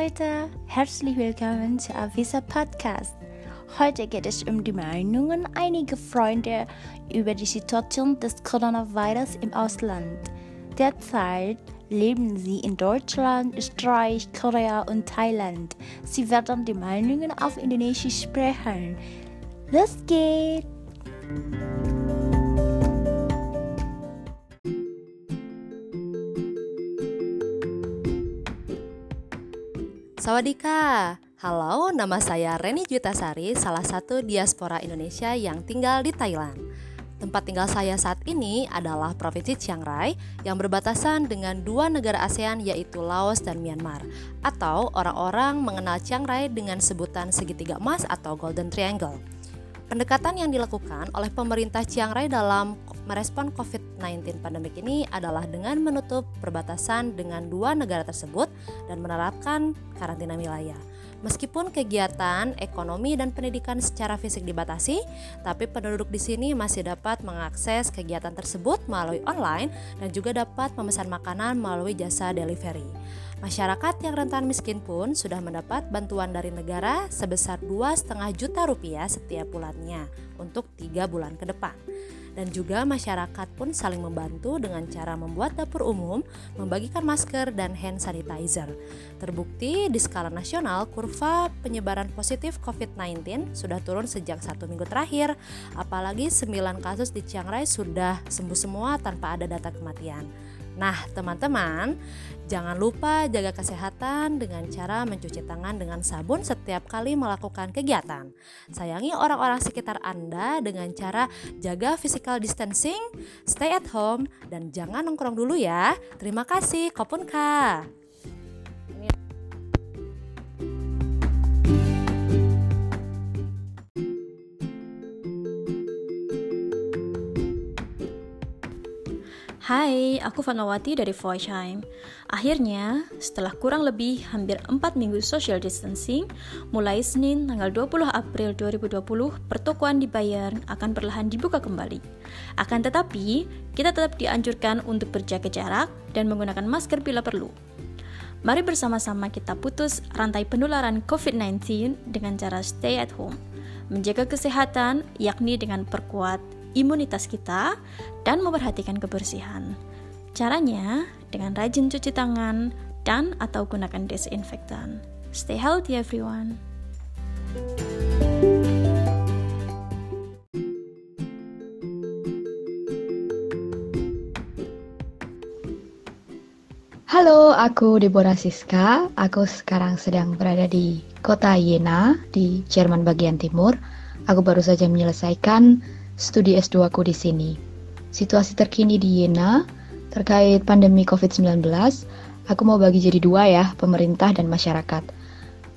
Leute, herzlich willkommen zu Avisa Podcast. Heute geht es um die Meinungen einiger Freunde über die Situation des Coronavirus im Ausland. Derzeit leben sie in Deutschland, Österreich, Korea und Thailand. Sie werden die Meinungen auf Indonesisch sprechen. Los geht's! Sawadika, halo nama saya Reni Jutasari, salah satu diaspora Indonesia yang tinggal di Thailand. Tempat tinggal saya saat ini adalah Provinsi Chiang Rai yang berbatasan dengan dua negara ASEAN yaitu Laos dan Myanmar. Atau orang-orang mengenal Chiang Rai dengan sebutan segitiga emas atau Golden Triangle. Pendekatan yang dilakukan oleh pemerintah Chiang Rai dalam merespon COVID-19 pandemik ini adalah dengan menutup perbatasan dengan dua negara tersebut dan menerapkan karantina wilayah. Meskipun kegiatan ekonomi dan pendidikan secara fisik dibatasi, tapi penduduk di sini masih dapat mengakses kegiatan tersebut melalui online dan juga dapat memesan makanan melalui jasa delivery. Masyarakat yang rentan miskin pun sudah mendapat bantuan dari negara sebesar 2,5 juta rupiah setiap bulannya untuk tiga bulan ke depan. Dan juga masyarakat pun saling membantu dengan cara membuat dapur umum, membagikan masker dan hand sanitizer. Terbukti di skala nasional, kurva penyebaran positif COVID-19 sudah turun sejak satu minggu terakhir, apalagi 9 kasus di Chiang Rai sudah sembuh semua tanpa ada data kematian. Nah, teman-teman, jangan lupa jaga kesehatan dengan cara mencuci tangan dengan sabun setiap kali melakukan kegiatan. Sayangi orang-orang sekitar Anda dengan cara jaga physical distancing, stay at home, dan jangan nongkrong dulu ya. Terima kasih, Kopun Kak. Hai, aku Fanawati dari Voiceheim. Akhirnya, setelah kurang lebih hampir 4 minggu social distancing, mulai Senin tanggal 20 April 2020, pertokoan di Bayern akan perlahan dibuka kembali. Akan tetapi, kita tetap dianjurkan untuk berjaga jarak dan menggunakan masker bila perlu. Mari bersama-sama kita putus rantai penularan COVID-19 dengan cara stay at home, menjaga kesehatan yakni dengan perkuat imunitas kita dan memperhatikan kebersihan. Caranya dengan rajin cuci tangan dan atau gunakan desinfektan. Stay healthy everyone. Halo, aku Deborah Siska. Aku sekarang sedang berada di kota Jena di Jerman bagian timur. Aku baru saja menyelesaikan studi S2 aku di sini. Situasi terkini di Jena terkait pandemi COVID-19, aku mau bagi jadi dua ya, pemerintah dan masyarakat.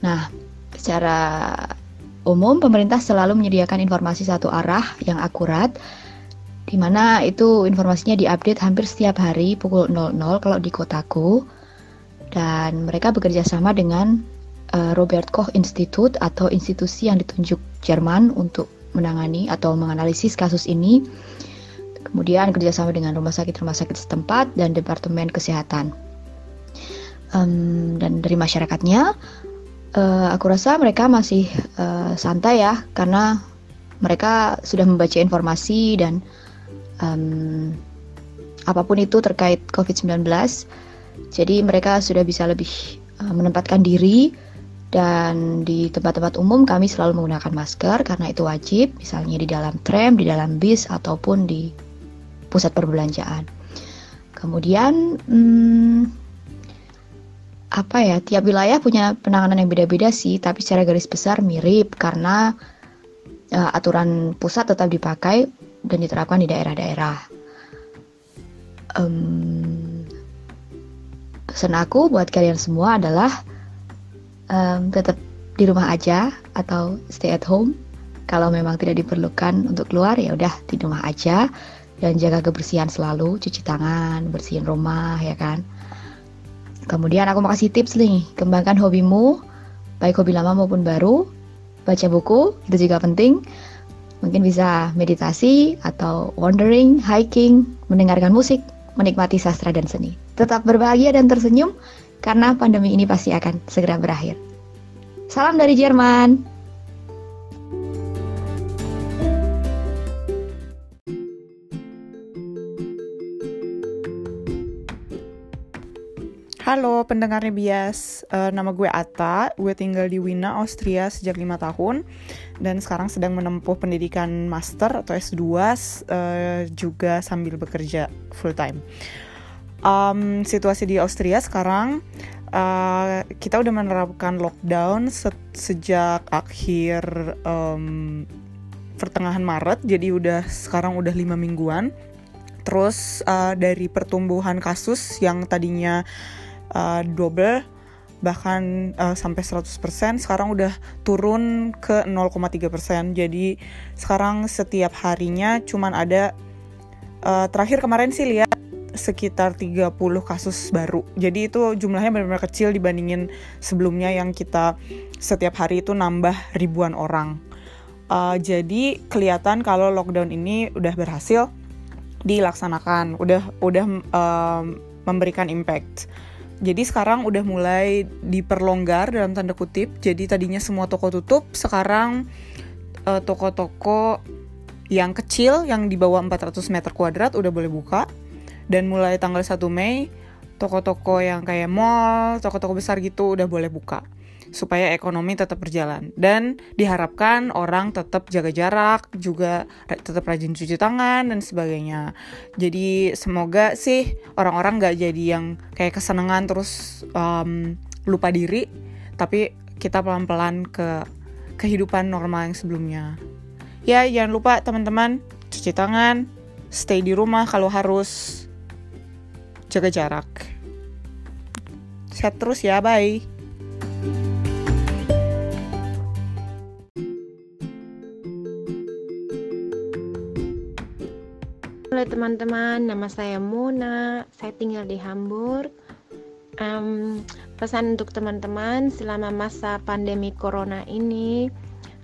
Nah, secara umum pemerintah selalu menyediakan informasi satu arah yang akurat, di mana itu informasinya diupdate hampir setiap hari pukul 00 kalau di kotaku. Dan mereka bekerja sama dengan uh, Robert Koch Institute atau institusi yang ditunjuk Jerman untuk menangani atau menganalisis kasus ini. Kemudian kerjasama dengan rumah sakit-rumah sakit setempat dan departemen kesehatan. Um, dan dari masyarakatnya, uh, aku rasa mereka masih uh, santai ya, karena mereka sudah membaca informasi dan um, apa pun itu terkait COVID-19. Jadi mereka sudah bisa lebih uh, menempatkan diri dan di tempat-tempat umum kami selalu menggunakan masker karena itu wajib, misalnya di dalam tram, di dalam bis, ataupun di pusat perbelanjaan. Kemudian, hmm, apa ya, tiap wilayah punya penanganan yang beda-beda sih, tapi secara garis besar mirip karena uh, aturan pusat tetap dipakai dan diterapkan di daerah-daerah. Um, pesan aku buat kalian semua adalah um, tetap di rumah aja atau stay at home. Kalau memang tidak diperlukan untuk keluar ya udah di rumah aja dan jaga kebersihan selalu, cuci tangan, bersihin rumah ya kan. Kemudian aku mau kasih tips nih, kembangkan hobimu, baik hobi lama maupun baru, baca buku, itu juga penting. Mungkin bisa meditasi atau wandering, hiking, mendengarkan musik, menikmati sastra dan seni. Tetap berbahagia dan tersenyum, karena pandemi ini pasti akan segera berakhir. Salam dari Jerman. Halo pendengarnya bias, uh, nama gue Ata, gue tinggal di Wina, Austria sejak lima tahun dan sekarang sedang menempuh pendidikan master atau S2 uh, juga sambil bekerja full time. Um, situasi di Austria sekarang uh, kita udah menerapkan lockdown se sejak akhir um, pertengahan Maret, jadi udah sekarang udah lima mingguan. Terus uh, dari pertumbuhan kasus yang tadinya uh, double bahkan uh, sampai 100% sekarang udah turun ke 0,3% jadi sekarang setiap harinya cuman ada uh, terakhir kemarin sih lihat sekitar 30 kasus baru jadi itu jumlahnya benar-benar kecil dibandingin sebelumnya yang kita setiap hari itu nambah ribuan orang uh, jadi kelihatan kalau lockdown ini udah berhasil dilaksanakan udah udah uh, memberikan impact jadi sekarang udah mulai diperlonggar dalam tanda kutip. Jadi tadinya semua toko tutup, sekarang eh, toko-toko yang kecil yang di bawah 400 meter kuadrat udah boleh buka. Dan mulai tanggal 1 Mei, toko-toko yang kayak mall, toko-toko besar gitu udah boleh buka. Supaya ekonomi tetap berjalan. Dan diharapkan orang tetap jaga jarak juga tetap rajin cuci tangan dan sebagainya. Jadi semoga sih orang-orang gak jadi yang kayak kesenangan terus um, lupa diri. Tapi kita pelan-pelan ke kehidupan normal yang sebelumnya. Ya jangan lupa teman-teman cuci tangan stay di rumah kalau harus jaga jarak sehat terus ya bye Halo teman-teman, nama saya Mona. Saya tinggal di Hamburg. Um, pesan untuk teman-teman selama masa pandemi corona ini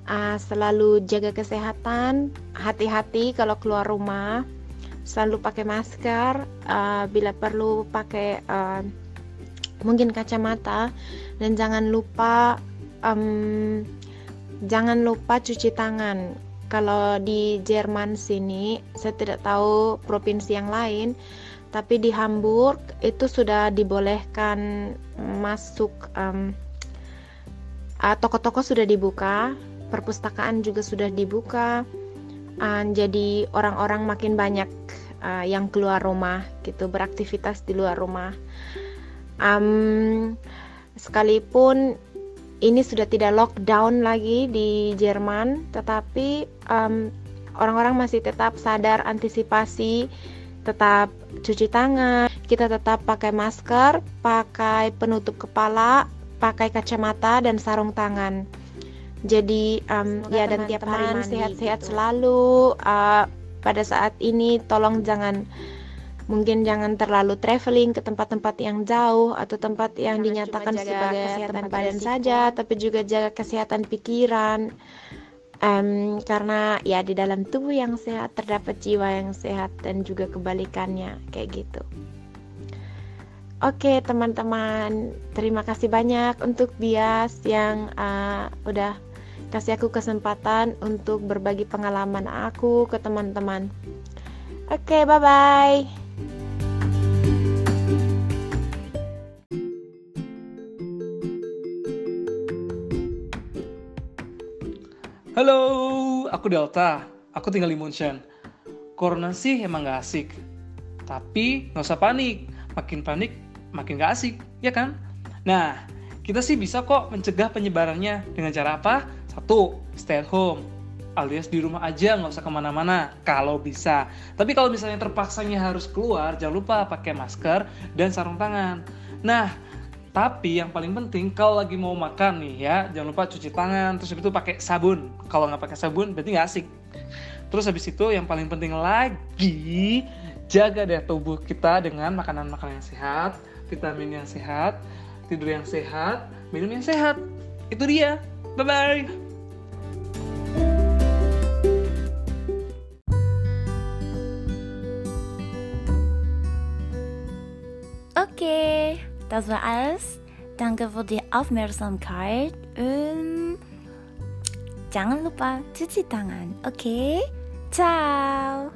uh, selalu jaga kesehatan, hati-hati kalau keluar rumah, selalu pakai masker, uh, bila perlu pakai uh, mungkin kacamata. Dan jangan lupa um, jangan lupa cuci tangan. Kalau di Jerman sini saya tidak tahu provinsi yang lain tapi di Hamburg itu sudah dibolehkan masuk um, toko-toko sudah dibuka perpustakaan juga sudah dibuka. Uh, jadi orang-orang makin banyak uh, yang keluar rumah gitu beraktivitas di luar rumah um, sekalipun ini sudah tidak lockdown lagi di Jerman, tetapi orang orang-orang masih tetap sadar antisipasi, tetap cuci tangan, kita tetap pakai masker, pakai penutup kepala, pakai kacamata dan sarung tangan. Jadi um, ya dan tiap hari sehat-sehat gitu. selalu. Uh, pada saat ini tolong jangan mungkin jangan terlalu traveling ke tempat-tempat yang jauh atau tempat yang jangan dinyatakan sebagai kesehatan badan saja tapi juga jaga kesehatan pikiran um, karena ya di dalam tubuh yang sehat terdapat jiwa yang sehat dan juga kebalikannya kayak gitu. Oke teman-teman, terima kasih banyak untuk Bias yang uh, udah kasih aku kesempatan untuk berbagi pengalaman aku ke teman-teman. Oke, bye-bye. Halo, aku Delta. Aku tinggal di Munchen. Corona sih emang gak asik. Tapi nggak usah panik. Makin panik, makin gak asik, ya kan? Nah, kita sih bisa kok mencegah penyebarannya dengan cara apa? Satu, stay at home. Alias di rumah aja, nggak usah ke mana-mana, kalau bisa. Tapi kalau misalnya terpaksanya harus keluar, jangan lupa pakai masker dan sarung tangan. Nah, tapi yang paling penting kalau lagi mau makan nih ya, jangan lupa cuci tangan, terus habis itu pakai sabun. Kalau nggak pakai sabun berarti nggak asik. Terus habis itu yang paling penting lagi, jaga deh tubuh kita dengan makanan-makanan yang sehat, vitamin yang sehat, tidur yang sehat, minum yang sehat. Itu dia. Bye-bye. Oke, das war alles. Danke für die Aufmerksamkeit und? Okay? Ciao.